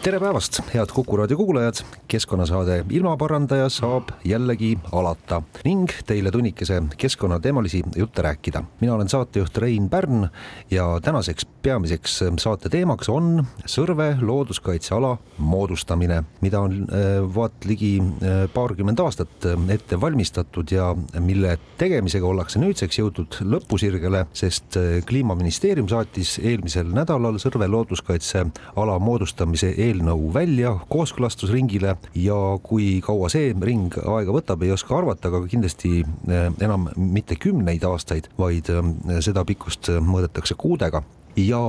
tere päevast, head Kuku raadio kuulajad, keskkonnasaade Ilmaparandaja saab jällegi alata ning teile tunnikese keskkonnateemalisi jutte rääkida. mina olen saatejuht Rein Pärn ja tänaseks peamiseks saate teemaks on Sõrve looduskaitseala moodustamine, mida on äh, vaat ligi äh, paarkümmend aastat äh, ette valmistatud ja mille tegemisega ollakse nüüdseks jõudnud lõpusirgele, sest kliimaministeerium saatis eelmisel nädalal Sõrve looduskaitseala moodustamise eelnõu välja kooskõlastusringile ja kui kaua see ring aega võtab, ei oska arvata, aga kindlasti eh, enam mitte kümneid aastaid, vaid eh, seda pikkust mõõdetakse kuudega. Ja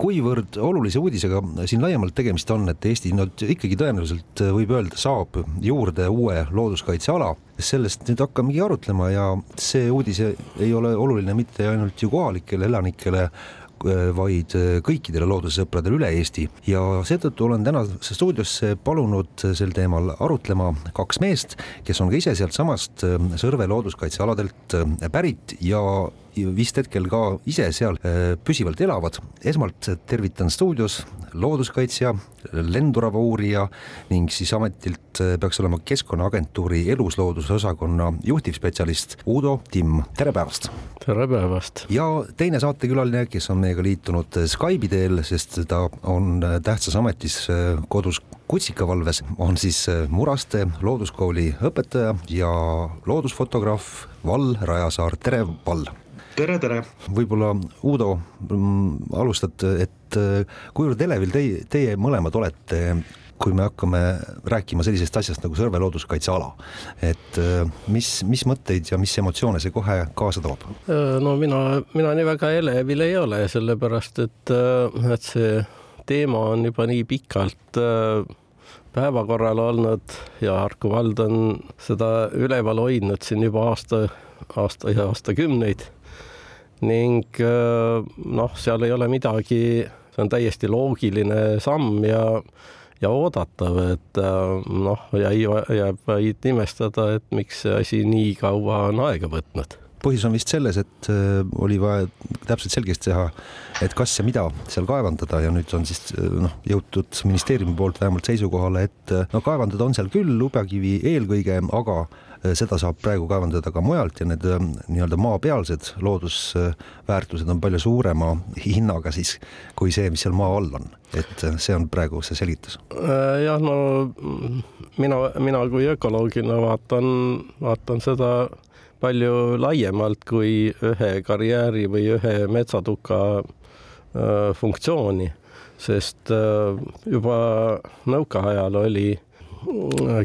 kuivõrd olulise uudisega siin laiemalt tegemist on, et Eesti nüüd ikkagi tõenäoliselt võib öelda, saab juurde uue looduskaitseala, sellest nüüd hakkamegi arutlema ja see uudis ei ole oluline mitte ainult ju kohalikele elanikele, vaid äh, kõikidele loodussõpradele üle Eesti. Ja seetõttu olen tänasesse stuudiosse palunud sel teemal arutlema kaks meest, kes on ka ise sealtsamast äh, Sõrve looduskaitsealadelt pärit ja vist hetkel ka ise seal püsivalt elavad. esmalt tervitan stuudios looduskaitsja, lendurava uurija ning siis ametilt peaks olema Keskkonnaagentuuri eluslooduse osakonna juhtivspetsialist Uudo Timm, tere päevast! tere päevast! ja teine saatekülaline, kes on meiega liitunud Skype'i teel, sest ta on tähtsas ametis kodus kutsikavalves, on siis Muraste looduskooli õpetaja ja loodusfotograaf Val Rajasaar, tere Val! Tere, tere! võib-olla Uudo mm, alustad, et äh, kuivõrd elevil teie, teie mõlemad olete kui me hakkame rääkima sellisest asjast nagu Sõrve looduskaitseala, et äh, mis, mis mõtteid ja mis emotsioone see kohe kaasa toob? Äh, no mina, mina nii väga elevil ei ole, sellepärast et, et see teema on juba nii pikalt päevakorral olnud ja Harku vald on seda üleval hoidnud siin juba aasta, aasta ja aastakümneid ning äh, noh, seal ei ole midagi, see on täiesti loogiline samm ja ja oodatav, et äh, noh, jäi, jääb vaid imestada, et miks see asi nii kaua on aega võtnud põhjus on vist selles, et äh, oli vaja täpselt selgeks teha, et kas ja mida seal kaevandada ja nüüd on siis noh, jõutud ministeeriumi poolt vähemalt seisukohale, et no kaevandada on seal küll lubjakivi eelkõige, aga Äh, seda saab praegu kaevandada ka mujalt ja need äh, nii-öelda maapealsed loodusväärtused on palju suurema hinnaga siis kui see, mis seal maa all on, et äh, see on praegu see selgitus. jah, no mina, mina kui ökoloogina vaatan, vaatan seda palju laiemalt kui ühe karjääri või ühe metsatuka funktsiooni, sest juba nõukaajal oli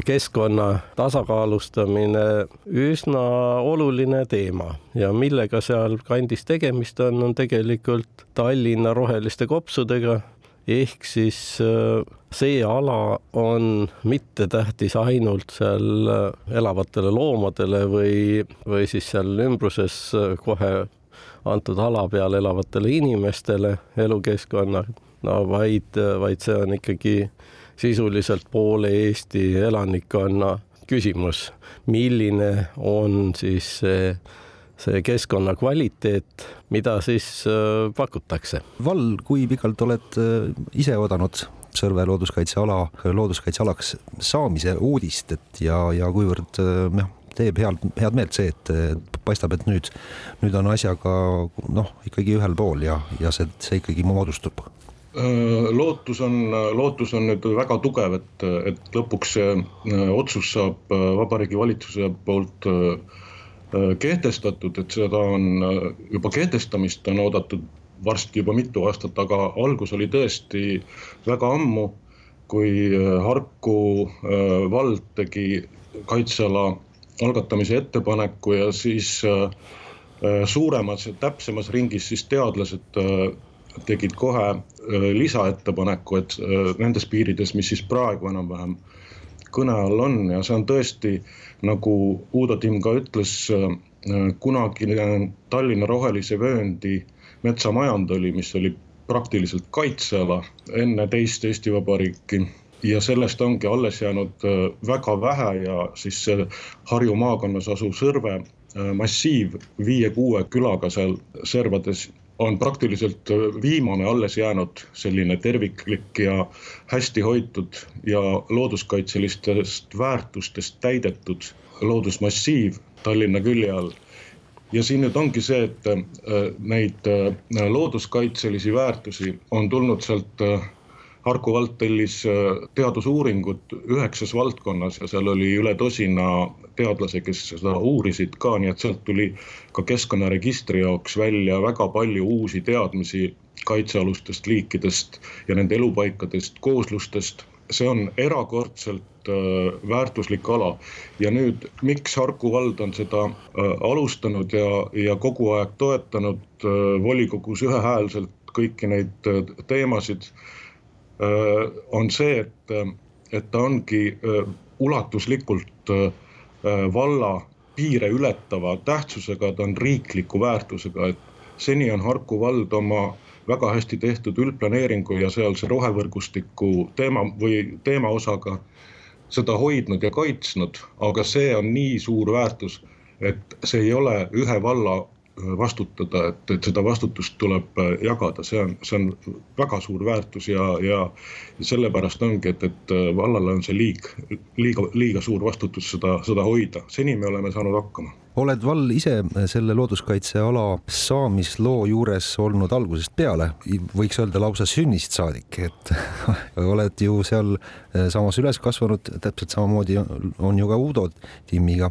keskkonna tasakaalustamine üsna oluline teema ja millega seal kandis tegemist on, on tegelikult Tallinna roheliste kopsudega ehk siis äh, see ala on mittetähtis ainult seal äh, elavatele loomadele või, või siis seal ümbruses äh, kohe antud ala peal elavatele inimestele, elukeskkonna, no vaid, vaid see on ikkagi sisuliselt poole Eesti elanikkonna küsimus, milline on siis see see keskkonna kvaliteet, mida siis äh, pakutakse. Val, kui pikalt oled äh, ise oodanud Sõrve looduskaitseala, looduskaitsealaks saamise uudist, et ja, ja kuivõrd äh, jah, teeb head, head meelt see, et paistab, et nüüd, nüüd on asjaga noh, ikkagi ühel pool ja, ja see, see ikkagi moodustub Äh, lootus on, lootus on nüüd väga tugev, et, et lõpuks see äh, otsus saab äh, Vabariigi Valitsuse poolt kehtestatud, et seda on juba kehtestamist on oodatud varsti juba mitu aastat, aga algus oli tõesti väga ammu, kui Harku vald tegi kaitseala algatamise ettepaneku ja siis suuremas, täpsemas ringis siis teadlased tegid kohe lisaettepaneku, et nendes piirides, mis siis praegu enam-vähem kõne all on ja see on tõesti nagu Uudo Timm ka ütles, kunagine Tallinna rohelise vööndi metsamajand oli, mis oli praktiliselt kaitseala enne teist Eesti Vabariiki. Ja sellest ongi alles jäänud väga vähe ja siis see Harju maakonnas asuv Sõrve massiiv viie-kuue külaga seal servades on praktiliselt viimane alles jäänud selline terviklik ja hästi hoitud ja looduskaitselistest väärtustest täidetud loodusmassiiv Tallinna külje all. ja siin nüüd ongi see, et äh, neid äh, looduskaitselisi väärtusi on tulnud sealt äh, Harku vald tellis teadusuuringut üheksas valdkonnas ja seal oli üle tosina teadlase, kes seda uurisid ka, nii et sealt tuli ka keskkonnaregistri jaoks välja väga palju uusi teadmisi kaitsealustest liikidest ja nende elupaikadest, kooslustest. see on erakordselt äh, väärtuslik ala ja nüüd, miks Harku vald on seda äh, alustanud ja, ja kogu aeg toetanud äh, volikogus ühehäälselt kõiki neid äh, teemasid äh,, on see, et, et ta ongi ulatuslikult valla piire ületava tähtsusega, ta on riikliku väärtusega, et seni on Harku vald oma väga hästi tehtud üldplaneeringu ja sealse rohevõrgustiku teema või teemaosaga seda hoidnud ja kaitsnud, aga see on nii suur väärtus, et see ei ole ühe valla vastutada, et, et seda vastutust tuleb äh, jagada, see on, see on väga suur väärtus ja, ja sellepärast ongi, et, et äh, vallale on see liig, liiga, liiga suur vastutus seda, seda hoida, seni me oleme saanud hakkama. Oled Val ise selle looduskaitseala saamisloo juures olnud algusest peale, võiks öelda lausa sünnist saadik, et oled ju seal samas üles kasvanud, täpselt samamoodi on ju ka Uudo Timmiga,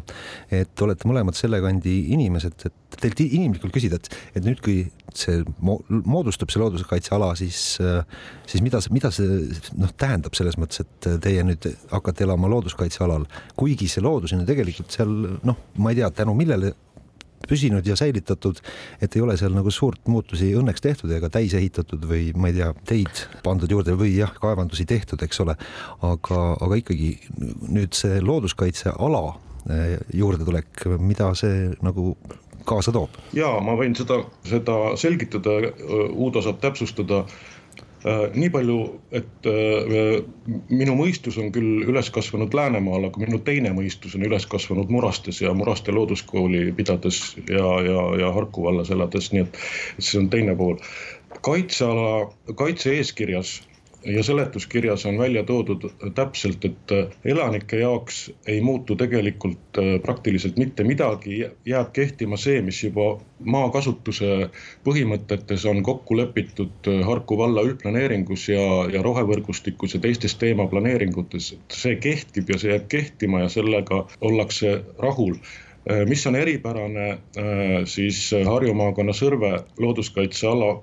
et olete mõlemad selle kandi inimesed, et teilt inimlikult küsida, et, et nüüd, kui see moodustub, see looduskaitseala, siis, eh, siis mida, mida see noh, tähendab selles mõttes, et teie nüüd hakkate elama looduskaitsealal, kuigi see loodus on ju tegelikult seal noh, ma ei tea, tänu millele püsinud ja säilitatud, et ei ole seal nagu suurt muutusi õnneks tehtud ega täis ehitatud või ma ei tea, teid pandud juurde või jah, kaevandusi tehtud, eks ole. aga, aga ikkagi nüüd see looduskaitseala eh, juurdetulek, mida see nagu kaasa toob? ja ma võin seda, seda selgitada, Uudo saab täpsustada nii palju, et äh, minu mõistus on küll üles kasvanud Läänemaal, aga minu teine mõistus on üles kasvanud Murastes ja Muraste looduskooli pidades ja, ja, ja Harku vallas elades, nii et see on teine pool. kaitseala, kaitse-eeskirjas ja seletuskirjas on välja toodud täpselt, et elanike jaoks ei muutu tegelikult äh, praktiliselt mitte midagi, jääb kehtima see, mis juba maakasutuse põhimõtetes on kokku lepitud äh, Harku valla üldplaneeringus ja, ja rohevõrgustikus ja teistes teemaplaneeringutes, et see kehtib ja see jääb kehtima ja sellega ollakse rahul. Äh, mis on eripärane siis Harju maakonna Sõrve looduskaitseala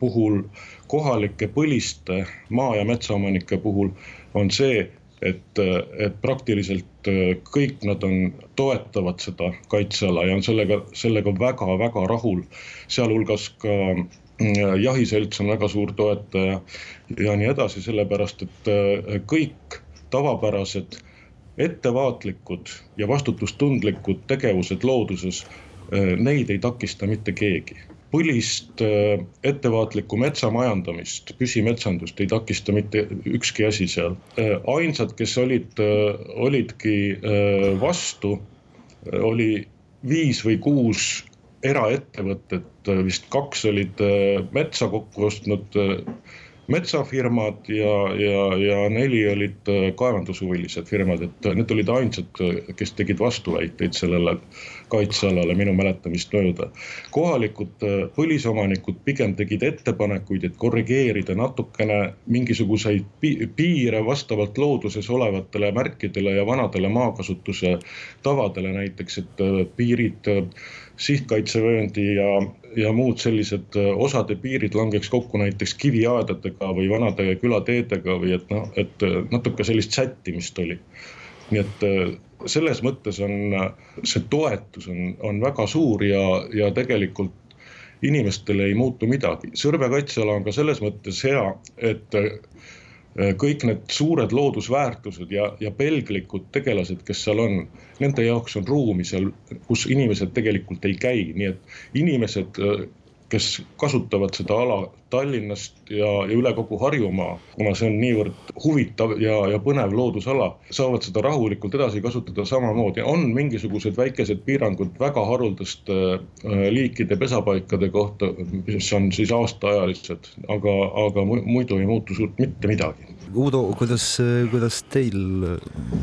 puhul kohalike põliste maa- ja metsaomanike puhul on see, et, et praktiliselt äh, kõik nad on, toetavad seda kaitseala ja on sellega, sellega väga-väga rahul. sealhulgas ka äh, jahiselts on väga suur toetaja ja nii edasi, sellepärast et äh, kõik tavapärased ettevaatlikud ja vastutustundlikud tegevused looduses, neid ei takista mitte keegi põlist äh, ettevaatlikku metsamajandamist, püsimetsandust ei takista mitte ükski asi seal. Äh, ainsad, kes olid, äh, olidki vastu, oli viis või kuus eraettevõtet, vist kaks olid metsa kokku ostnud metsafirmad ja, ja, ja neli olid kaevandushuvilised firmad, et need olid ainsad, kes tegid vastuväiteid sellele kaitsealale minu mäletamist mööda. kohalikud põlisomanikud pigem tegid ettepanekuid, et korrigeerida natukene mingisuguseid piire vastavalt looduses olevatele märkidele ja vanadele maakasutuse tavadele, näiteks et piirid sihtkaitsevööndi ja, ja muud sellised äh, osade piirid langeks kokku näiteks kiviaedadega või vanade külateedega või et noh, et äh, natuke sellist sättimist oli. Nii et äh, selles mõttes on see toetus on, on väga suur ja, ja tegelikult inimestele ei muutu midagi. Sõrve kaitseala on ka selles mõttes hea, et kõik need suured loodusväärtused ja, ja pelglikud tegelased, kes seal on, nende jaoks on ruumi seal, kus inimesed tegelikult ei käi, nii et inimesed kes kasutavad seda ala Tallinnast ja, ja üle kogu Harjumaa, kuna see on niivõrd huvitav ja, ja põnev loodusala, saavad seda rahulikult edasi kasutada samamoodi. on mingisugused väikesed piirangud väga haruldaste äh, liikide pesapaikade kohta, mis on siis aastaajalised, aga, aga muidu ei muutu suurt mitte midagi. Uudo, kuidas, kuidas teil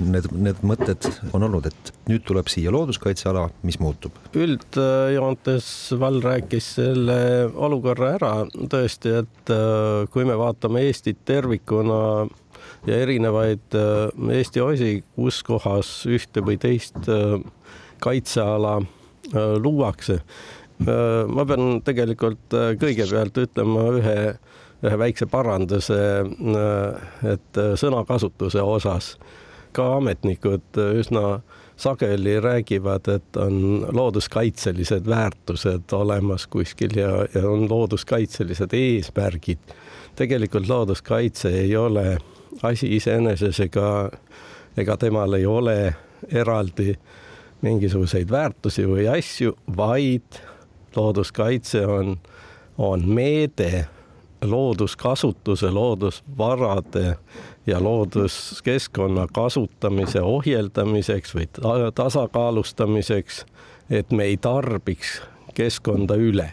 need, need mõtted on olnud, et nüüd tuleb siia looduskaitseala, mis muutub? üldjoontes Val rääkis selle olukorra ära tõesti, et äh, kui me vaatame Eestit tervikuna ja erinevaid äh, Eesti osi, kus kohas ühte või teist äh, kaitseala luuakse. ma pean tegelikult kõigepealt ütlema ühe, ühe väikse paranduse, et sõnakasutuse osas ka ametnikud üsna sageli räägivad, et on looduskaitselised väärtused olemas kuskil ja, ja on looduskaitselised eesmärgid. tegelikult looduskaitse ei ole asi iseeneses ega, ega temal ei ole eraldi mingisuguseid väärtusi või asju, vaid looduskaitse on, on meede looduskasutuse, loodusvarade ja looduskeskkonna kasutamise ohjeldamiseks või tasakaalustamiseks, et me ei tarbiks keskkonda üle.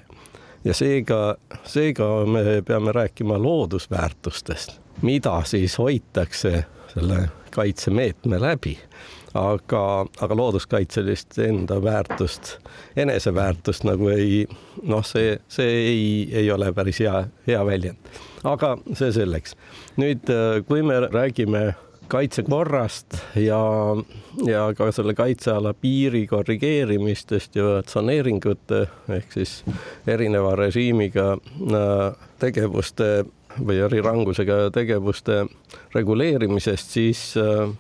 ja seega, seega me peame rääkima loodusväärtustest, mida siis hoitakse selle kaitsemeetme läbi aga, aga looduskaitselist enda väärtust, eneseväärtust nagu ei noh, see, see ei, ei ole päris hea, hea väljend. aga see selleks. nüüd, kui me räägime kaitsekorrast ja, ja ka selle kaitseala piiri korrigeerimistest ja tsoneeringute ehk siis erineva režiimiga äh, tegevuste või erirangusega tegevuste reguleerimisest, siis äh,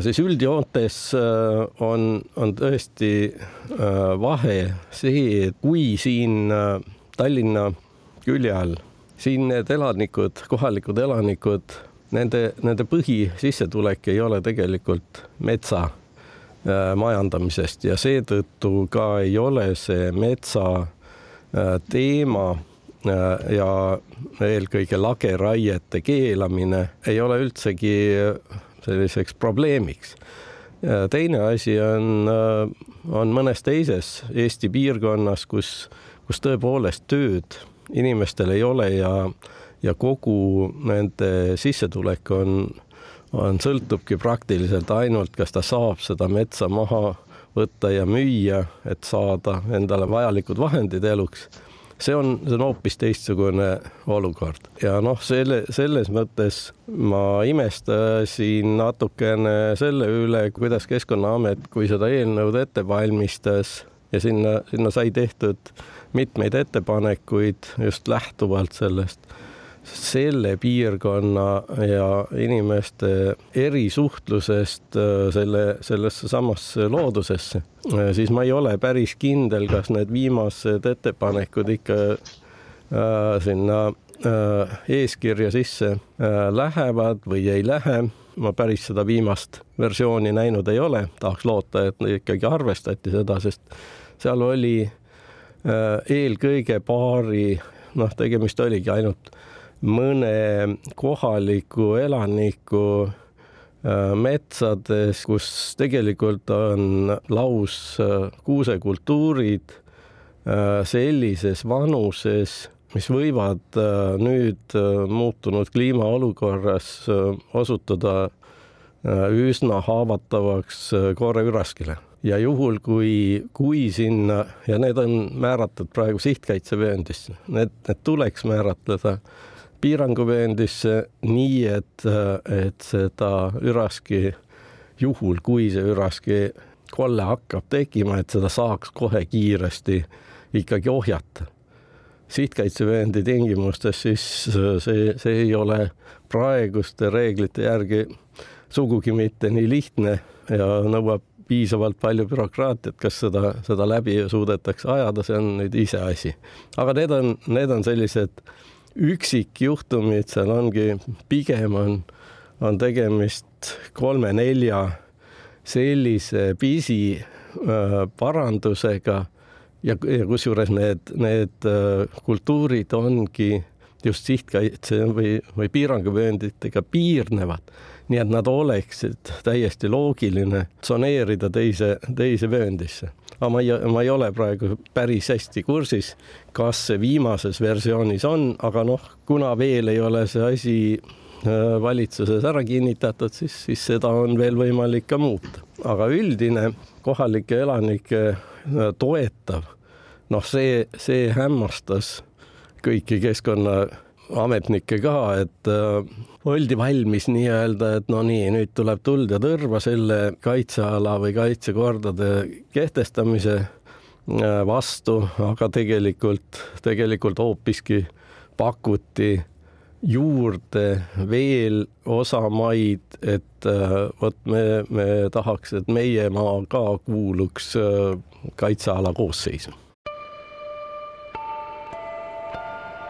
siis üldjoontes äh, on, on tõesti äh, vahe see, et kui siin äh, Tallinna külje all, siin need elanikud, kohalikud elanikud, nende, nende põhisissetulek ei ole tegelikult metsa majandamisest ja seetõttu ka ei ole see metsa teema ja eelkõige lageraiete keelamine ei ole üldsegi selliseks probleemiks. teine asi on, on mõnes teises Eesti piirkonnas, kus, kus tõepoolest tööd inimestel ei ole ja, ja kogu nende sissetulek on, on, sõltubki praktiliselt ainult, kas ta saab seda metsa maha võtta ja müüa, et saada endale vajalikud vahendid eluks see on, see on hoopis teistsugune olukord. Ja noh, selle, selles mõttes ma imestasin natukene selle üle, kuidas Keskkonnaamet, kui seda eelnõud ette valmistas ja sinna, sinna sai tehtud mitmeid ettepanekuid just lähtuvalt sellest selle piirkonna ja inimeste erisuhtlusest äh, selle, sellesse samasse loodusesse, äh, siis ma ei ole päris kindel, kas need viimased ettepanekud ikka äh, sinna äh, eeskirja sisse äh, lähevad või ei lähe. ma päris seda viimast versiooni näinud ei ole, tahaks loota, et ikkagi arvestati seda, sest seal oli äh, eelkõige paari, noh, tegemist oligi ainult mõne kohaliku elaniku äh, metsades, kus tegelikult on laus äh, kuusekultuurid äh, sellises vanuses, mis võivad nüüd muutunud kliimaolukorras osutuda üsna haavatavaks kooreüraskile ja juhul, kui, kui sinna ja need on määratud praegu sihtkaitsevööndisse, need, need tuleks määratleda piiranguvööndisse nii, et, et seda üraski juhul, kui see üraski kolle hakkab tekkima, et seda saaks kohe kiiresti ikkagi ohjata. sihtkaitsevööndi tingimustes siis see, see ei ole praeguste reeglite järgi sugugi mitte nii lihtne ja nõuab piisavalt palju bürokraatiat, kas seda, seda läbi suudetakse ajada, see on nüüd iseasi. aga need on, need on sellised üksikjuhtumid, seal ongi, pigem on, on tegemist kolme-nelja sellise pisi äh, ja, ja kusjuures need, need äh, kultuurid ongi just sihtkaitse või, või piiranguvöönditega piirnevad nii et nad oleksid täiesti loogiline tsoneerida teise, teise vööndisse. Aga ma ei, ma ei ole praegu päris hästi kursis, kas see viimases versioonis on, aga noh, kuna veel ei ole see asi äh, valitsuses ära kinnitatud, siis, siis seda on veel võimalik ka muuta. aga üldine kohalike elanike äh, toetav, noh, see, see hämmastas kõiki keskkonna ametnikke ka, et äh, oldi valmis nii-öelda, et no nii, nüüd tuleb tuld ja tõrva selle kaitseala või kaitsekordade kehtestamise äh, vastu, aga tegelikult, tegelikult hoopiski pakuti juurde veel osamaid, et äh, vot me, me tahaks, et meie maa ka kuuluks äh, kaitseala koosseisu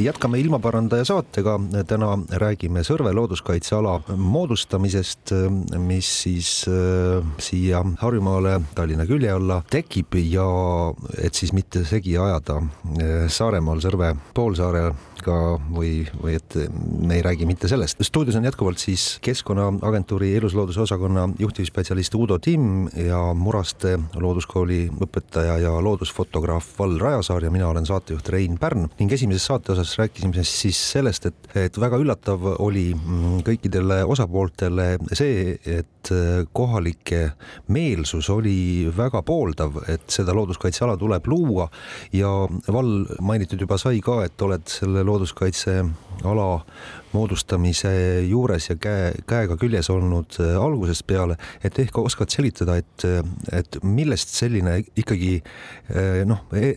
jätkame ilmaparandaja saatega, täna räägime Sõrve looduskaitseala moodustamisest, mis siis äh, siia Harjumaale Tallinna külje alla tekib ja et siis mitte segi ajada äh, Saaremaal Sõrve poolsaarel ka või, või et me ei räägi mitte sellest. stuudios on jätkuvalt siis Keskkonnaagentuuri eluslooduse osakonna juhtivspetsialist Uudo Timm ja Muraste looduskooli õpetaja ja loodusfotograaf Val Rajasaar ja mina olen saatejuht Rein Pärn ning esimeses saate osas rääkisime siis sellest, et, et väga üllatav oli mm, kõikidele osapooltele see, et kohalike meelsus oli väga pooldav, et seda looduskaitseala tuleb luua. Ja Val mainitud juba sai ka, et oled selle looduskaitseala moodustamise juures ja käe, käega küljes olnud äh, algusest peale, et ehk oskad selitada, et, et millest selline ikkagi äh, noh, e,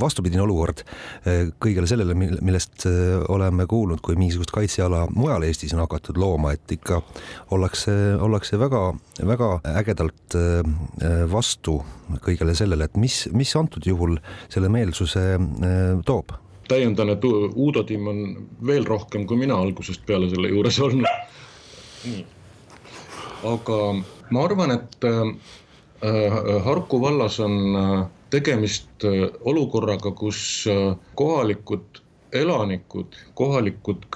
vastupidine olukord äh, kõigele sellele, millest oleme kuulnud, kui mingisugust kaitseala mujal Eestis on hakatud looma, et ikka ollakse, ollakse väga-väga ägedalt vastu kõigele sellele, et mis, mis antud juhul selle meelsuse toob täiendan, et Uudo Timm on veel rohkem kui mina algusest peale selle juures olnud. nii, aga ma arvan, et äh, Harku vallas on äh, tegemist äh, olukorraga, kus kohalikud elanikud, kohalikud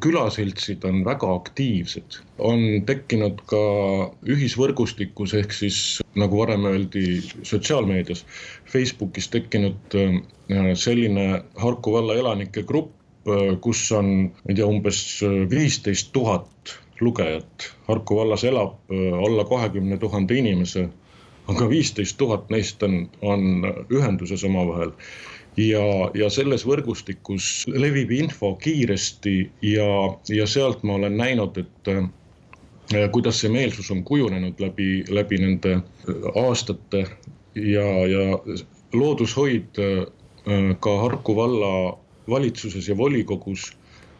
külaseltsid on väga aktiivsed. on tekkinud ka ühisvõrgustikus ehk siis nagu varem öeldi sotsiaalmeedias, Facebookis tekkinud selline Harku valla elanike grupp, kus on, ma ei tea, umbes viisteist tuhat lugejat. Harku vallas elab alla kahekümne tuhande inimese, aga viisteist tuhat neist on, on ühenduses omavahel ja, ja selles võrgustikus levib info kiiresti ja, ja sealt ma olen näinud, et äh, kuidas see meelsus on kujunenud läbi, läbi nende aastate ja, ja loodushoid äh, ka Harku valla valitsuses ja volikogus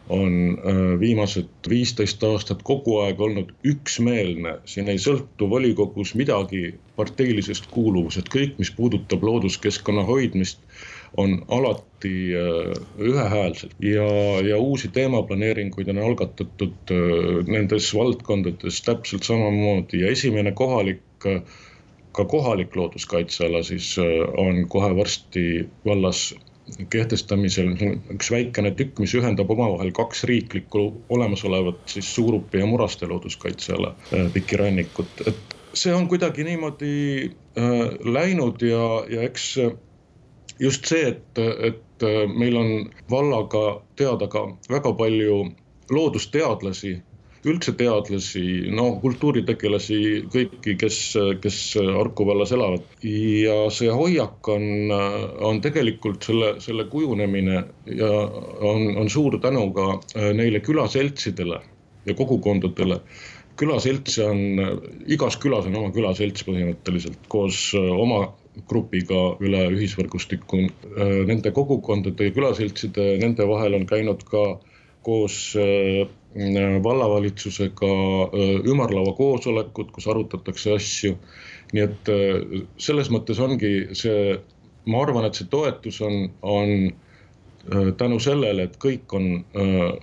on äh, viimased viisteist aastat kogu aeg olnud üksmeelne, siin ei sõltu volikogus midagi parteilisest kuuluvusest, kõik, mis puudutab looduskeskkonna hoidmist on alati äh, ühehäälselt. Ja, ja uusi teemaplaneeringuid on algatatud nendes valdkondades täpselt samamoodi. Ja esimene kohalik ka kohalik looduskaitseala siis on kohe varsti vallas kehtestamisel üks väikene tükk, mis ühendab omavahel kaks riiklikku olemasolevat siis Suurupi ja Muraste looduskaitseala pikirannikut, et see on kuidagi niimoodi äh, läinud ja, ja eks just see, et, et meil on vallaga teada ka väga palju loodusteadlasi, üldse teadlasi, no kultuuritegelasi, kõiki, kes, kes Harku vallas elavad. ja see hoiak on, on tegelikult selle, selle kujunemine ja on, on suur tänu ka neile külaseltsidele ja kogukondadele. külaseltse on, igas külas on oma külaselts põhimõtteliselt koos oma grupiga üle ühisvõrgustiku. Nende kogukondade ja külaseltside, nende vahel on käinud ka koos vallavalitsusega ümarlaua koosolekud, kus arutatakse asju. nii et selles mõttes ongi see, ma arvan, et see toetus on, on tänu sellele, et kõik on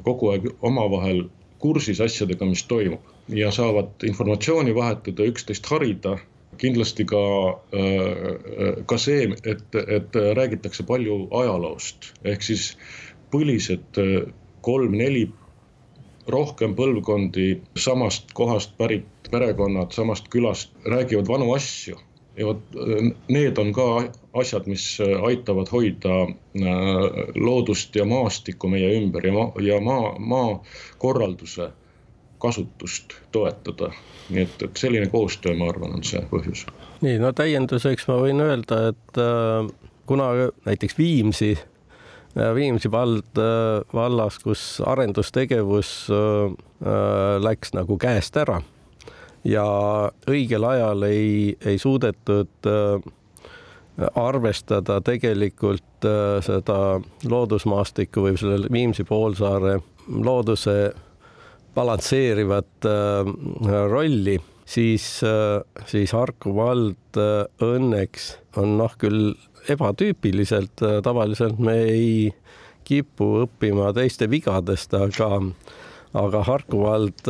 kogu aeg omavahel kursis asjadega, mis toimub ja saavad informatsiooni vahetada, üksteist harida kindlasti ka, ka see, et, et räägitakse palju ajaloost, ehk siis põlised kolm-neli rohkem põlvkondi samast kohast pärit perekonnad samast külast räägivad vanu asju. ja vot need on ka asjad, mis aitavad hoida loodust ja maastikku meie ümber ja maa, ja maa, maakorralduse kasutust toetada. nii et, et selline koostöö, ma arvan, on see põhjus. nii, no täienduseks ma võin öelda, et äh, kuna näiteks Viimsi, Viimsi vald äh,, vallas, kus arendustegevus äh, läks nagu käest ära ja õigel ajal ei, ei suudetud arvestada tegelikult seda loodusmaastikku või selle Viimsi poolsaare looduse balansseerivat rolli, siis, siis Harku vald õnneks on noh, küll ebatüüpiliselt, tavaliselt me ei kipu õppima teiste vigadest, aga aga Harku vald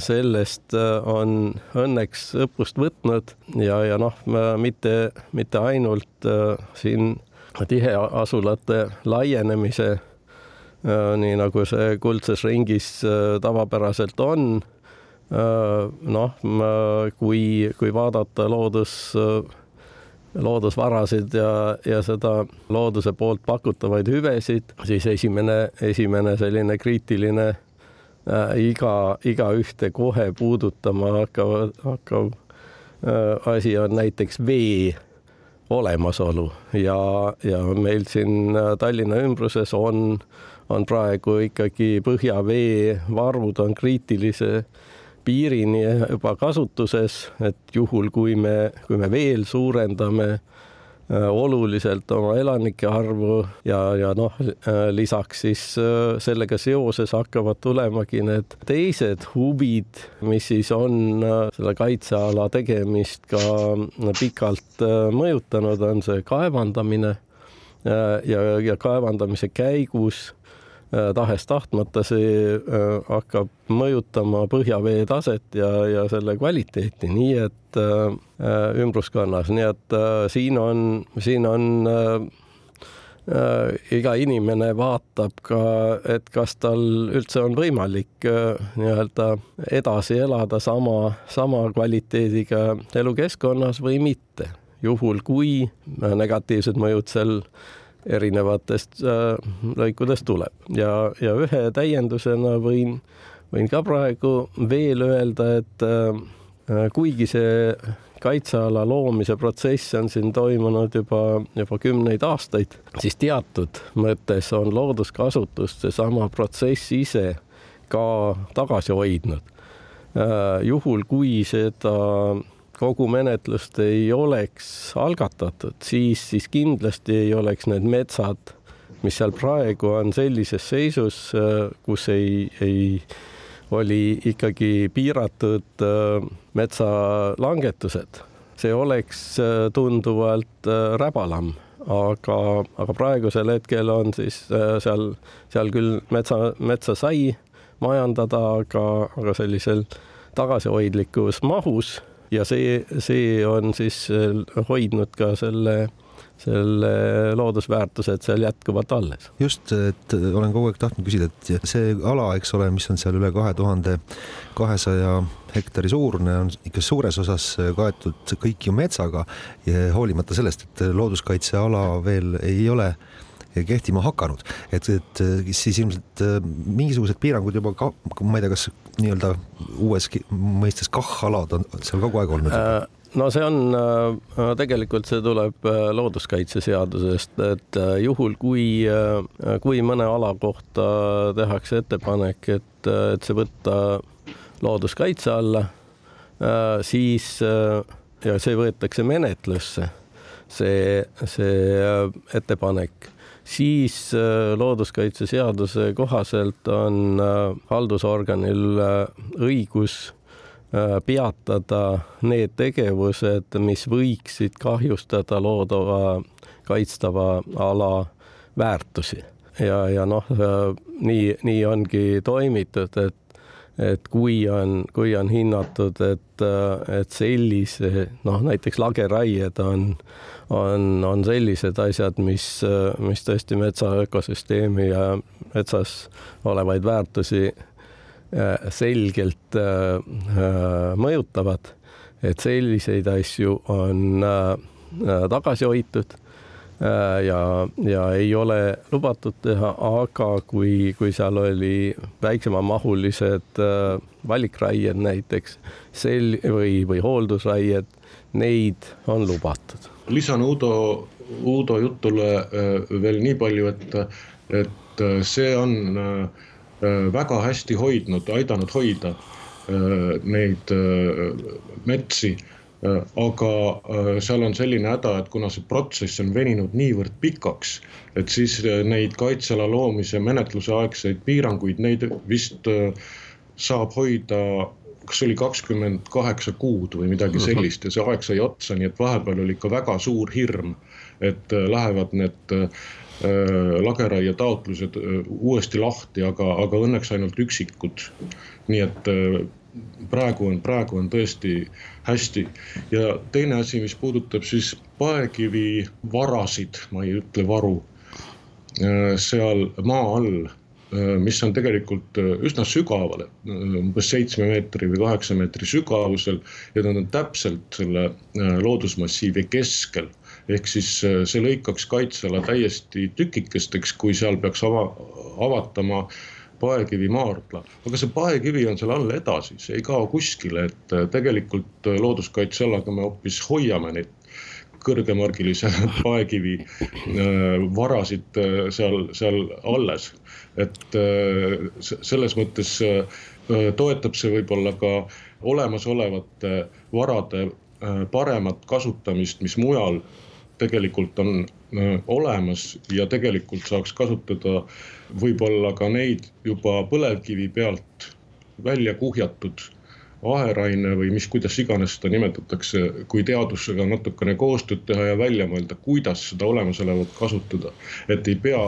sellest on õnneks õppust võtnud ja, ja noh, mitte, mitte ainult siin tiheasulate laienemise nii nagu see kuldses ringis tavapäraselt on. Noh, kui, kui vaadata loodus, loodusvarasid ja, ja seda looduse poolt pakutavaid hüvesid, siis esimene, esimene selline kriitiline äh, iga, igaühte kohe puudutama hakkav, hakkav äh, asi on näiteks vee olemasolu. Ja, ja meil siin Tallinna ümbruses on äh, on praegu ikkagi põhjavee varud on kriitilise piirini juba kasutuses, et juhul, kui me, kui me veel suurendame äh, oluliselt oma elanike arvu ja, ja noh, äh, lisaks siis äh, sellega seoses hakkavad tulemagi need teised huvid, mis siis on selle kaitseala tegemist ka pikalt mõjutanud, on see kaevandamine ja, ja kaevandamise käigus tahes-tahtmata see äh, hakkab mõjutama põhjavee taset ja, ja selle kvaliteeti, nii et äh, ümbruskonnas, nii et siin on, siin on iga inimene vaatab ka, et kas tal üldse on võimalik nii-öelda edasi elada sama, sama kvaliteediga elukeskkonnas või mitte. juhul, kui negatiivsed mõjud seal erinevatest äh, lõikudest tuleb ja, ja ühe täiendusena võin, võin ka praegu veel öelda, et äh, kuigi see kaitseala loomise protsess on siin toimunud juba, juba kümneid aastaid, siis teatud mõttes on looduskasutust seesama protsess ise ka tagasi hoidnud. Äh, juhul, kui seda kogu menetlust ei oleks algatatud, siis, siis kindlasti ei oleks need metsad, mis seal praegu on sellises seisus, kus ei, ei, oli ikkagi piiratud metsalangetused, see oleks tunduvalt räbalam aga, aga praegusel hetkel on siis seal, seal küll metsa, metsa sai majandada, aga, aga sellisel tagasihoidlikus mahus ja see, see on siis äh, hoidnud ka selle selle loodusväärtused seal jätkuvalt alles. just, et olen kogu aeg tahtnud küsida, et see ala, eks ole, mis on seal üle kahe tuhande kahesaja hektari suurune, on ikka suures osas kaetud kõik ju metsaga ja hoolimata sellest, et looduskaitseala veel ei ole kehtima hakanud, et, et siis ilmselt äh, mingisugused piirangud juba ka, ma ei tea, kas nii-öelda uues mõistes KAH-alad on seal kogu aeg olnud? Äh, no see on, äh, tegelikult see tuleb looduskaitseseadusest, et juhul, kui, kui mõne ala kohta tehakse ettepanek, et et, et see võtta looduskaitse alla, siis ja see võetakse menetlusse, see, see ettepanek, siis looduskaitseseaduse kohaselt on haldusorganil õigus peatada need tegevused, mis võiksid kahjustada loodava kaitstava ala väärtusi. Ja, ja noh, nii, nii ongi toimitud, et et kui on, kui on hinnatud, et, et sellise noh, näiteks lageraied on, on, on sellised asjad, mis, mis tõesti metsa ökosüsteemi ja metsas olevaid väärtusi äh, selgelt äh, mõjutavad, et selliseid asju on äh, tagasi hoitud. Äh, ja, ja ei ole lubatud teha, aga kui, kui seal oli väiksemamahulised äh, valikraied näiteks sel- või, või hooldusraied, neid on lubatud. lisan Uudo, Uudo jutule äh, veel nii palju, et, et see on väga hästi hoidnud, aidanud hoida neid metsi Äh, aga äh, seal on selline häda, et kuna see protsess on veninud niivõrd pikaks, et siis äh, neid kaitseala loomise menetluse aegseid piiranguid, neid vist saab hoida kas oli kakskümmend kaheksa kuud või midagi mhm. sellist ja see aeg sai otsa, nii et vahepeal oli ikka väga suur hirm, et lähevad need lageraie taotlused uuesti lahti, aga, aga õnneks ainult üksikud. nii et praegu on, praegu on tõesti hästi. ja teine asi, mis puudutab siis paekivi varasid, ma ei ütle varu, äh, seal maa all, äh, mis on tegelikult äh, üsna sügaval, umbes seitsme meetri või kaheksa meetri sügavusel ja nad on täpselt selle loodusmassiivi keskel ehk siis see lõikaks kaitseala täiesti tükikesteks, kui seal peaks ava, avatama äh, paekivi maardla, aga see paekivi on seal all edasi, see ei kao kuskile, et äh, tegelikult äh, looduskaitsealaga me hoopis hoiame neid kõrgemargilise paekivi äh, varasid seal, seal alles. et selles mõttes toetab see võib-olla ka olemasolevate varade paremat kasutamist, mis mujal tegelikult on olemas ja tegelikult saaks kasutada võib-olla ka neid juba põlevkivi pealt välja kuhjatud aheraine või mis, kuidas iganes seda nimetatakse, kui teadusega natukene koostööd teha ja välja mõelda, kuidas seda olemasolevat kasutada. et ei pea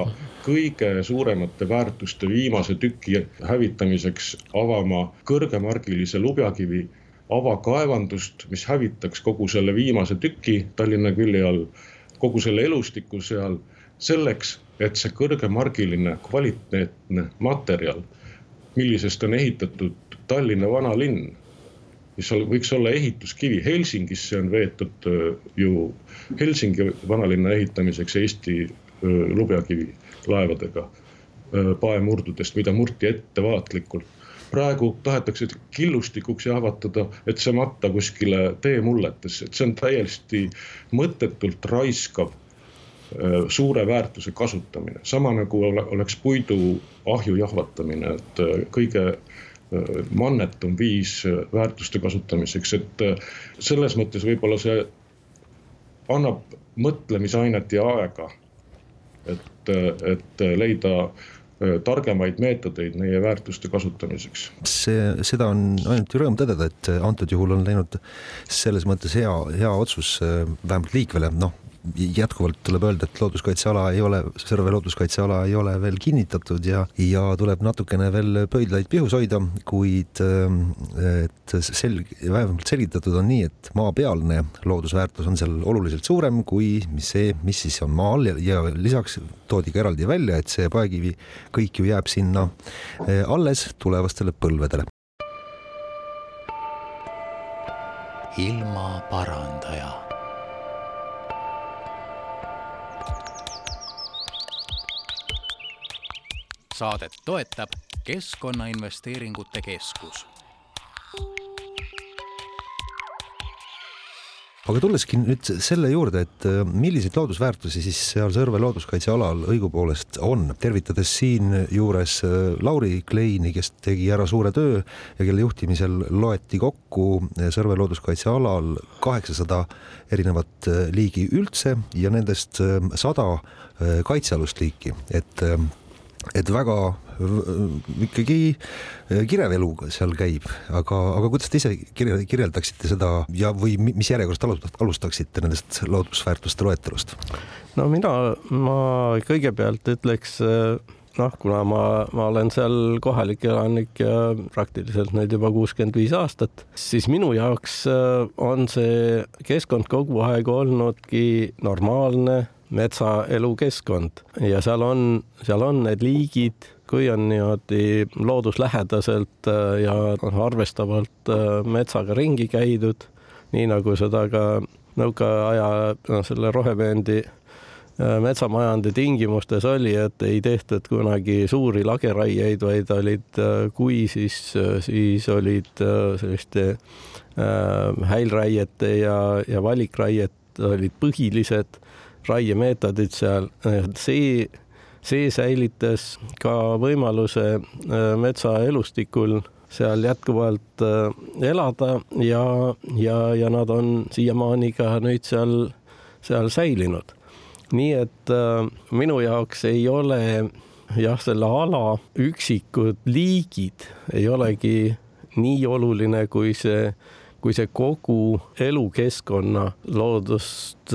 kõige suuremate väärtuste viimase tüki hävitamiseks avama kõrgemargilise lubjakivi avakaevandust, mis hävitaks kogu selle viimase tüki Tallinna külje all kogu selle elustiku seal selleks, et see kõrgemargiline kvaliteetne materjal, millisest on ehitatud Tallinna vanalinn, mis võiks olla ehituskivi, Helsingisse on veetud ju Helsingi vanalinna ehitamiseks Eesti lubjakivi laevadega paemurdudest, mida murti ettevaatlikult praegu tahetakse killustikuks jahvatada, et see matta kuskile teemulletesse, et see on täiesti mõttetult raiskav äh, suure väärtuse kasutamine, sama nagu oleks puidu ahju jahvatamine, et äh, kõige äh, mannetum viis väärtuste kasutamiseks, et selles mõttes võib-olla see annab mõtlemisainet ja aega. et, et leida targemaid meetodeid meie väärtuste kasutamiseks. see, seda on ainult rõõm tõdeda, et antud juhul on läinud selles mõttes hea, hea otsus äh, vähemalt liikvele, noh jätkuvalt tuleb öelda, et looduskaitseala ei ole, Sõrve looduskaitseala ei ole veel kinnitatud ja, ja tuleb natukene veel pöidlaid pihus hoida, kuid et selg-, vähemalt selgitatud on nii, et maapealne loodusväärtus on seal oluliselt suurem kui see, mis siis on maa all ja, ja lisaks toodi ka eraldi välja, et see paekivi kõik ju jääb sinna eh, alles tulevastele põlvedele. ilmaparandaja saadet toetab Keskkonnainvesteeringute Keskus. Aga tulleski nüüd selle juurde, et äh, milliseid loodusväärtusi siis seal Sõrve looduskaitsealal õigupoolest on, tervitades siinjuures äh, Lauri Kleini, kes tegi ära suure töö ja kelle juhtimisel loeti kokku Sõrve looduskaitsealal kaheksasada erinevat liigi üldse ja nendest sada kaitsealust liiki, et et väga ikkagi äh, kirev elu seal käib, aga, aga kuidas te ise kirjeldaksite seda ja, või mis järjekorrast alustaksite nendest loodusväärtuste loetelust? no mina, ma kõigepealt ütleks noh, kuna ma, ma olen seal kohalik elanik ja praktiliselt nüüd juba kuuskümmend viis aastat, siis minu jaoks äh, on see keskkond kogu aeg olnudki normaalne metsaelukeskkond. Ja seal on, seal on need liigid kui on niimoodi looduslähedaselt äh, ja arvestavalt äh, metsaga ringi käidud, nii nagu seda ka nõukaaja noh, selle rohevööndi äh, metsamajandi tingimustes oli, et ei tehtud kunagi suuri lageraieid, vaid olid, kui siis, siis olid selliste häilraiete ja, ja valikraied olid põhilised raiemeetodid seal, see see säilitas ka võimaluse äh, metsaelustikul seal jätkuvalt äh, elada ja, ja, ja nad on siiamaani ka nüüd seal, seal säilinud. nii et äh, minu jaoks ei ole jah, selle ala üksikud liigid ei olegi nii oluline kui see, kui see kogu elukeskkonna loodust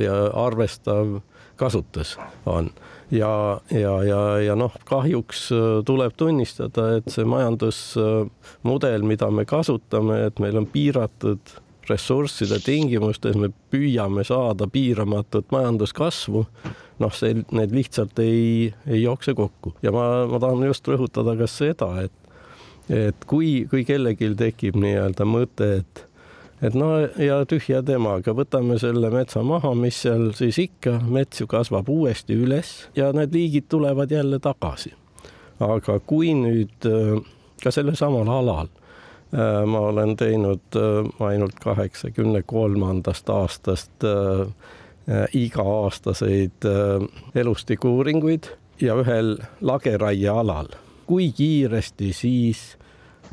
ja arvestav kasutus on ja, ja, ja, ja noh, kahjuks äh, tuleb tunnistada, et see majandusmudel, mida me kasutame, et meil on piiratud ressursside tingimustes, me püüame saada piiramatut majanduskasvu. noh, see, need lihtsalt ei, ei jookse kokku ja ma, ma tahan just rõhutada ka seda, et, et kui, kui kellelgi tekib nii-öelda mõte, et et no ja tühja temaga, võtame selle metsa maha, mis seal siis ikka, mets ju kasvab uuesti üles ja need liigid tulevad jälle tagasi. aga kui nüüd äh, ka sellel samal alal äh, ma olen teinud äh, ainult kaheksakümne kolmandast aastast iga-aastaseid elustikuuuringuid ja ühel lageraiealal, kui kiiresti siis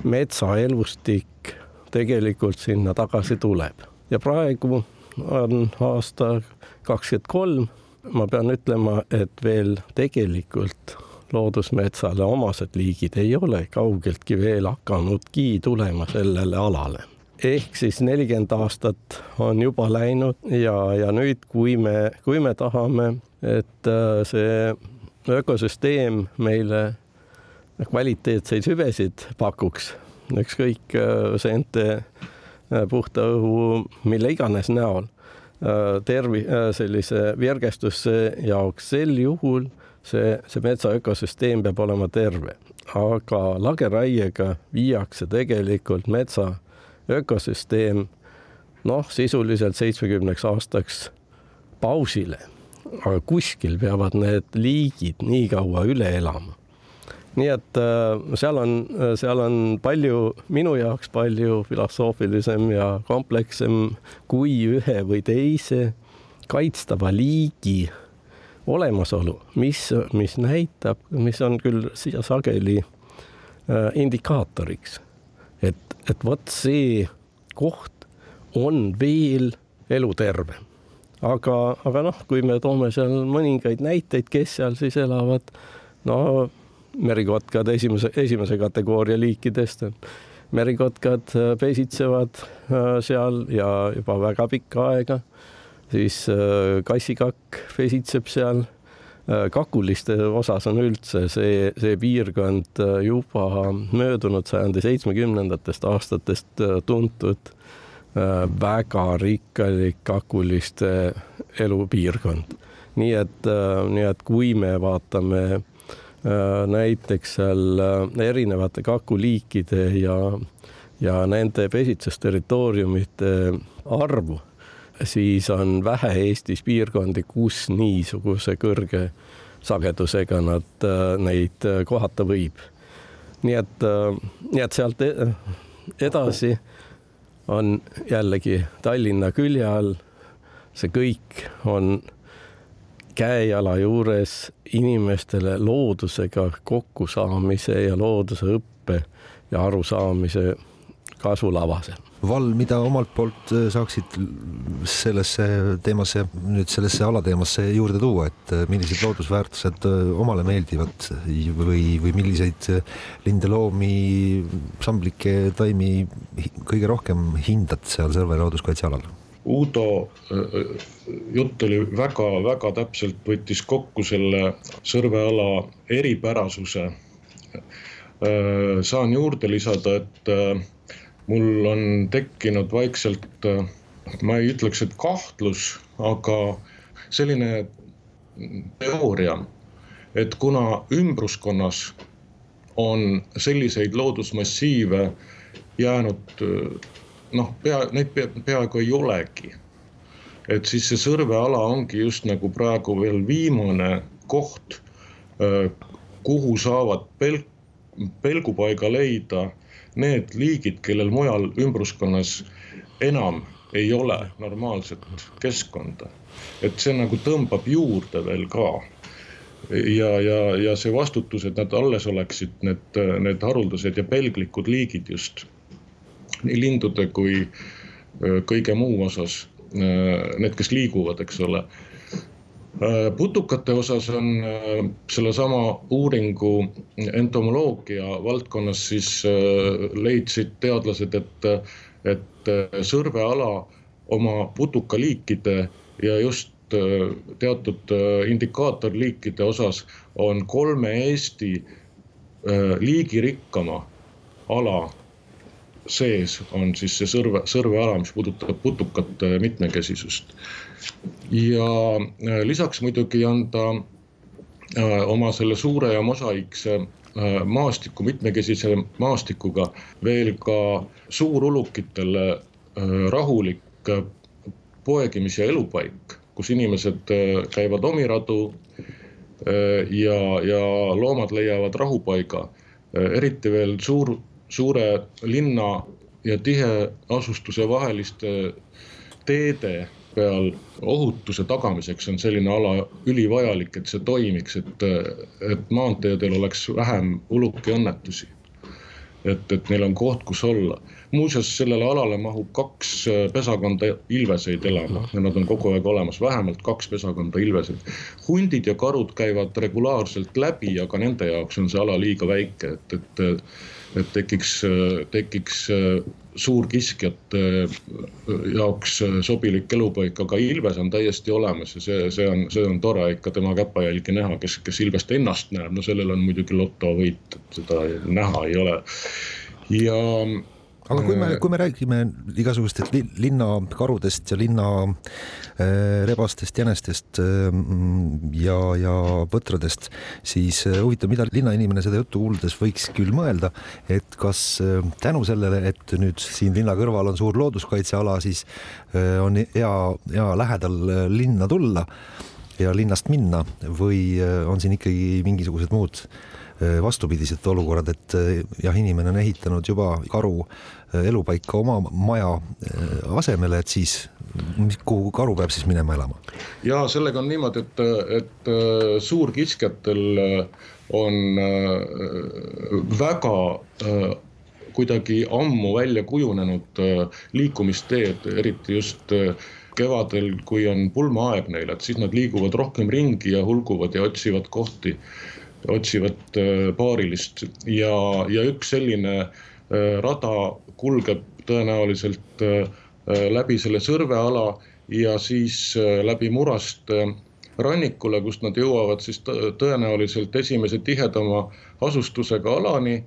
metsaelustik tegelikult sinna tagasi tuleb. ja praegu on aasta kakskümmend kolm, ma pean ütlema, et veel tegelikult loodusmetsale omased liigid ei ole kaugeltki veel hakanudki tulema sellele alale. ehk siis nelikümmend aastat on juba läinud ja, ja nüüd, kui me, kui me tahame, et äh, see ökosüsteem meile kvaliteetseid hüvesid pakuks, ükskõik äh, seente, äh, puhta õhu, mille iganes näol äh, tervi-, sellise virgestuse jaoks, sel juhul see, see metsa ökosüsteem peab olema terve. aga lageraiega viiakse tegelikult metsa ökosüsteem noh, sisuliselt seitsmekümneks aastaks pausile. aga kuskil peavad need liigid nii kaua üle elama nii et äh, seal on, seal on palju, minu jaoks palju filosoofilisem ja komplekssem kui ühe või teise kaitstava liigi olemasolu, mis, mis näitab, mis on küll siia sageli äh, indikaatoriks, et, et vot see koht on veel eluterve. aga, aga noh, kui me toome seal mõningaid näiteid, kes seal siis elavad, no merikotkad esimese, esimese kategooria liikidest. merikotkad äh, pesitsevad äh, seal ja juba väga pikka aega, siis äh, kassikakk pesitseb seal. kakuliste osas on üldse see, see piirkond juba möödunud sajandi seitsmekümnendatest aastatest tuntud väga rikkalik kakuliste elupiirkond. nii et, nii et kui me vaatame näiteks seal äh, erinevate kakuliikide ja, ja nende pesitsusterritooriumite arvu, siis on vähe Eestis piirkondi, kus niisuguse kõrge sagedusega nad, äh, neid kohata võib. nii et, nii et sealt edasi on jällegi Tallinna külje all. see kõik on käe-jala juures inimestele loodusega kokkusaamise ja looduse õppe ja arusaamise kasulavasel. Val, mida omalt poolt äh, saaksid sellesse teemasse, nüüd sellesse alateemasse juurde tuua, et äh, millised loodusväärtused äh, omale meeldivad või, või milliseid linde, loomi, samblikke, taimi kõige rohkem hindad seal Sõrve looduskaitsealal? Uudo jutt oli väga-väga täpselt, võttis kokku selle Sõrve ala eripärasuse. saan juurde lisada, et mul on tekkinud vaikselt, äh, ma ei ütleks, et kahtlus, aga selline teooria, et kuna ümbruskonnas on selliseid loodusmassiive jäänud äh, noh, pea, neid pea, peaaegu ei olegi. et siis see Sõrve ala ongi just nagu praegu veel viimane koht, äh, kuhu saavad pelk, pelgupaiga leida need liigid, kellel mujal ümbruskonnas enam ei ole normaalset keskkonda. et see nagu tõmbab juurde veel ka. ja, ja, ja see vastutus, et nad alles oleksid, need, need haruldased ja pelglikud liigid just nii lindude kui kõige muu osas. Need, kes liiguvad, eks ole Äh, putukate osas on äh, sellesama uuringu entomoloogia valdkonnas siis äh, leidsid teadlased, et, et sõrveala oma putukaliikide ja just teatud indikaatorliikide osas on kolme Eesti liigirikkama ala sees on siis see sõrve, sõrveala, mis puudutab putukate mitmekesisust ja äh, lisaks muidugi on ta äh, oma selle suure ja mosaiikse äh, maastiku, mitmekesise maastikuga veel ka suurulukitele rahulik poegimis- ja elupaik, kus inimesed käivad omiradu ja, ja loomad leiavad rahupaiga. eriti veel suur, suure linna ja tiheasustuse vaheliste teede peal ohutuse tagamiseks on selline ala ülivajalik, et see toimiks, et, et maanteedel oleks vähem ulukiõnnetusi. et, et neil on koht, kus olla. muuseas, sellele alale mahub kaks pesakonda ilveseid elama ja nad on kogu aeg olemas, vähemalt kaks pesakonda ilveseid. hundid ja karud käivad regulaarselt läbi, aga nende jaoks on see ala liiga väike, et, et et tekiks, tekiks suurkiskjate jaoks sobilik elupaik, aga Ilves on täiesti olemas ja see, see on, see on tore ikka tema käpajälgi näha, kes, kes Ilvest ennast näeb, no sellel on muidugi lotovõit, et seda näha ei ole. ja aga kui me, äh, kui me räägime igasugustest linnakarudest ja linna äh, jänestest äh, ja, ja põtradest, siis huvitav, mida linnainimene seda juttu kuuldes võiks küll mõelda, et kas tänu sellele, et nüüd siin linna kõrval on suur looduskaitseala, siis on hea, hea lähedal linna tulla ja linnast minna või on siin ikkagi mingisugused muud vastupidised olukorrad, et jah, inimene on ehitanud juba karu elupaika oma maja äh, asemele, et siis kuhu karu peab siis minema elama? ja sellega on niimoodi, et, et äh, suurkiskjatel äh, on väga kuidagi ammu välja kujunenud liikumisteed, eriti just kevadel, kui on pulmaaeg neil, et siis nad liiguvad rohkem ringi ja hulguvad ja otsivad kohti, otsivad paarilist ja, ja üks selline rada kulgeb tõenäoliselt äh, äh, läbi selle sõrveala ja siis äh, läbi Murast rannikule, kust nad jõuavad siis tõenäoliselt esimese tihedama asustusega alani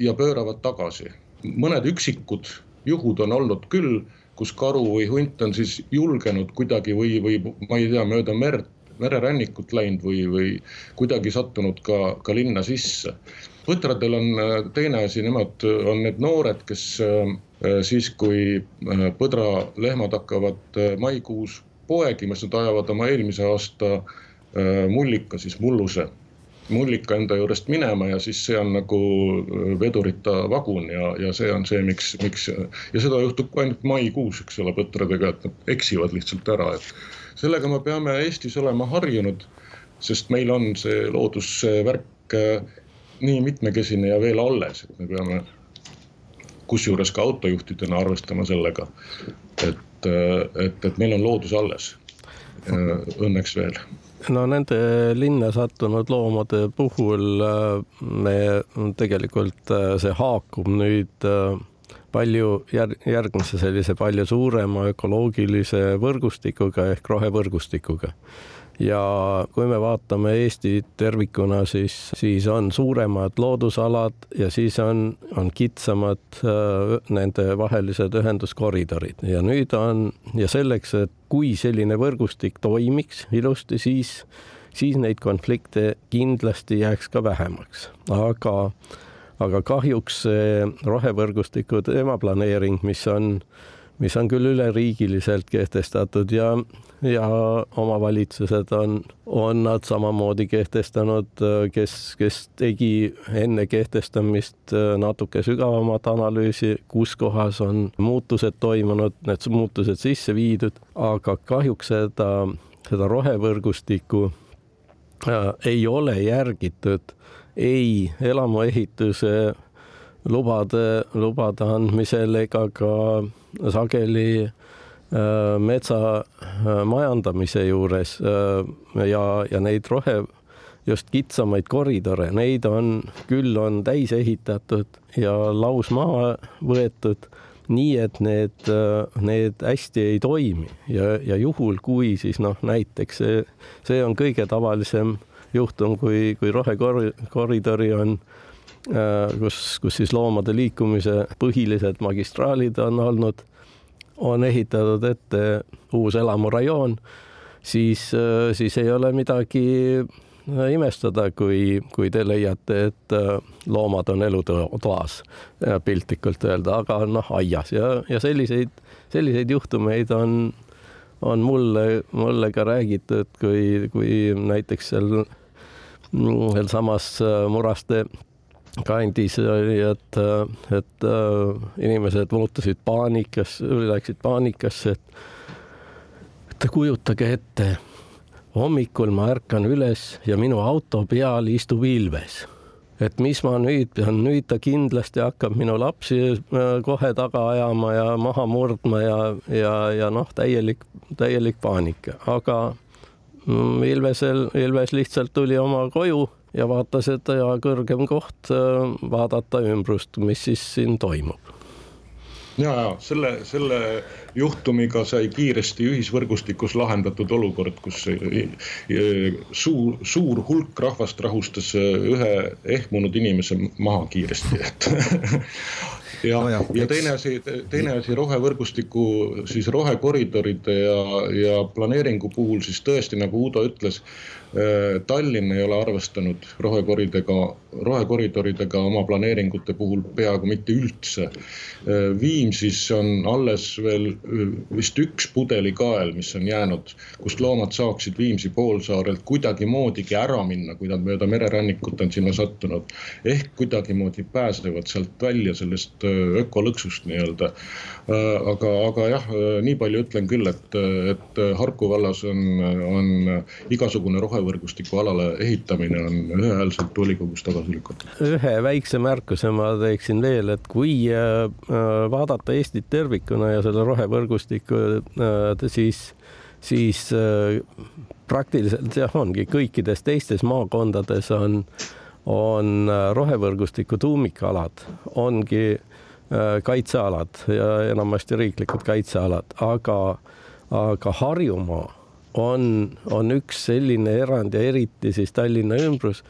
ja pööravad tagasi. mõned üksikud juhud on olnud küll, kus karu või hunt on siis julgenud kuidagi või, või ma ei tea, mööda merd, mererannikut läinud või, või kuidagi sattunud ka, ka linna sisse. Põtradel on äh, teine asi, nemad äh, on need noored, kes äh, siis, kui põdralehmad hakkavad maikuus poegima, siis nad ajavad oma eelmise aasta mullika, siis mulluse mullika enda juurest minema ja siis see on nagu vedurita vagun ja, ja see on see, miks, miks ja seda juhtub ainult maikuus, eks ole, põtradega, et nad eksivad lihtsalt ära, et sellega me peame Eestis olema harjunud, sest meil on see loodusvärk nii mitmekesine ja veel alles, et me peame kusjuures ka autojuhtidena arvestama sellega, et, et, et meil on loodus alles. Õnneks veel no nende linna sattunud loomade puhul äh, me tegelikult äh, see haakub nüüd äh, palju järg, järgmise sellise palju suurema ökoloogilise võrgustikuga ehk rohevõrgustikuga. Ja kui me vaatame Eestit tervikuna, siis, siis on suuremad loodusalad ja siis on, on kitsamad äh, nende vahelised ühenduskoridorid. Ja nüüd on ja selleks, et kui selline võrgustik toimiks ilusti, siis, siis neid konflikte kindlasti jääks ka vähemaks, aga, aga kahjuks see rohevõrgustiku teemaplaneering, mis on mis on küll üleriigiliselt kehtestatud ja ja omavalitsused on, on nad samamoodi kehtestanud, kes, kes tegi enne kehtestamist natuke sügavamat analüüsi, kus kohas on muutused toimunud, need muutused sisse viidud, aga kahjuks seda, seda rohevõrgustikku äh, ei ole järgitud ei elamuehituse lubade, lubade andmisel ega ka sageli Äh, metsa äh, majandamise juures äh, ja, ja neid rohe, just kitsamaid koridore, neid on, küll on täis ehitatud ja lausmaa võetud nii, et need, need hästi ei toimi. Ja, ja juhul, kui siis noh, näiteks see, see on kõige tavalisem juhtum, kui, kui rohekoridori on kus, kus siis loomade liikumise põhilised magistraalid on olnud on ehitatud ette uus elamurajoon, siis, siis ei ole midagi imestada, kui, kui te leiate, et äh, loomad on elutoas, piltlikult öelda, aga noh, aias. Ja, ja selliseid, selliseid juhtumeid on, on mulle, mulle ka räägitud, kui, kui näiteks seal sealsamas äh, Muraste kandis oli, et, et äh, inimesed muutusid paanikas, läksid paanikasse, et et kujutage ette, hommikul ma ärkan üles ja minu auto peal istub ilves. Et mis ma nüüd pean, nüüd ta kindlasti hakkab minu lapsi äh, kohe taga ajama ja maha murdma ja, ja, ja noh, täielik, täielik paanika, aga mm, Ilvesel, Ilves lihtsalt tuli oma koju ja vaatas, et kõrgem koht äh, vaadata ümbrust, mis siis siin toimub ja, ja selle, selle juhtumiga sai kiiresti ühisvõrgustikus lahendatud olukord, kus suur, suur hulk rahvast rahustas ühe ehmunud inimese maha kiiresti, et ja no, ja, ja teine asi, teine asi rohevõrgustiku siis rohekoridoride ja, ja planeeringu puhul siis tõesti nagu Uudo ütles Äh, Tallinn ei ole arvestanud rohekoridega, rohekoridoridega oma planeeringute puhul peaaegu mitte üldse. Äh, Viimsis on alles veel äh, vist üks pudelikael, mis on jäänud, kust loomad saaksid Viimsi poolsaarelt kuidagimoodigi ära minna, kui nad mööda mererannikut on sinna sattunud. ehk kuidagimoodi pääsevad sealt välja sellest ökolõksust nii-öelda. aga, aga jah, nii palju ütlen küll, et, et Harku vallas on, on igasugune rohe rohevõrgustiku alale ehitamine on ühehäälselt volikogus tagasi lükatud. ühe väikse märkuse ma teeksin veel, et kui äh, vaadata Eestit tervikuna ja selle rohevõrgustikku, äh, siis, siis äh, praktiliselt jah, ongi kõikides teistes maakondades on, on rohevõrgustiku tuumikalad, ongi kaitsealad ja enamasti riiklikud kaitsealad, aga, aga Harjumaa on, on üks selline erand ja eriti siis Tallinna ümbrus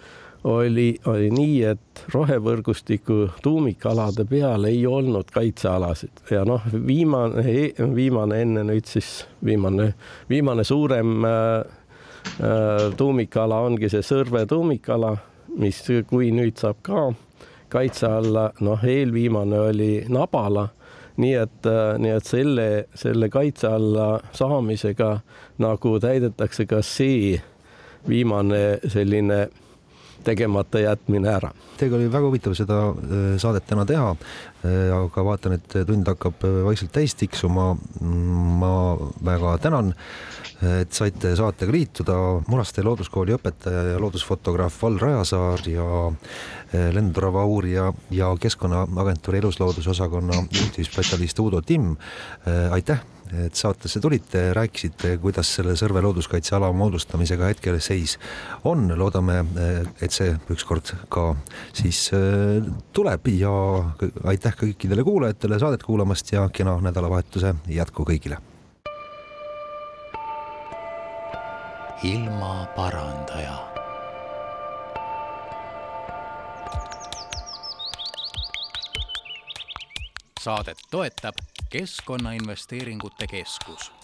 oli, oli nii, et rohevõrgustiku tuumikalade peal ei olnud kaitsealasid. Ja noh, viimane, viimane enne nüüd siis viimane, viimane suurem äh, äh, tuumikala ongi see Sõrve tuumikala, mis, kui nüüd saab ka kaitse alla, noh, eelviimane oli Nabala nii et, äh, nii et selle, selle kaitse alla saamisega nagu täidetakse ka see viimane selline tegemata jätmine ära. Teiega oli väga huvitav seda saadet täna teha, aga vaatan, et tund hakkab vaikselt täis tiksuma. ma väga tänan, et saite saatega liituda. Muraste looduskooli õpetaja ja loodusfotograaf Val Rajasaar ja lendurava uurija ja Keskkonnaagentuuri eluslooduse osakonna juhtivspetsialist Uudo Timm. aitäh et saatesse tulite, rääkisite, kuidas selle Sõrve looduskaitseala moodustamisega hetkel seis on, loodame, et see ükskord ka siis äh, tuleb ja aitäh kõikidele kuulajatele saadet kuulamast ja kena nädalavahetuse jätku kõigile. ilmaparandaja saadet toetab Keskkonnainvesteeringute Keskus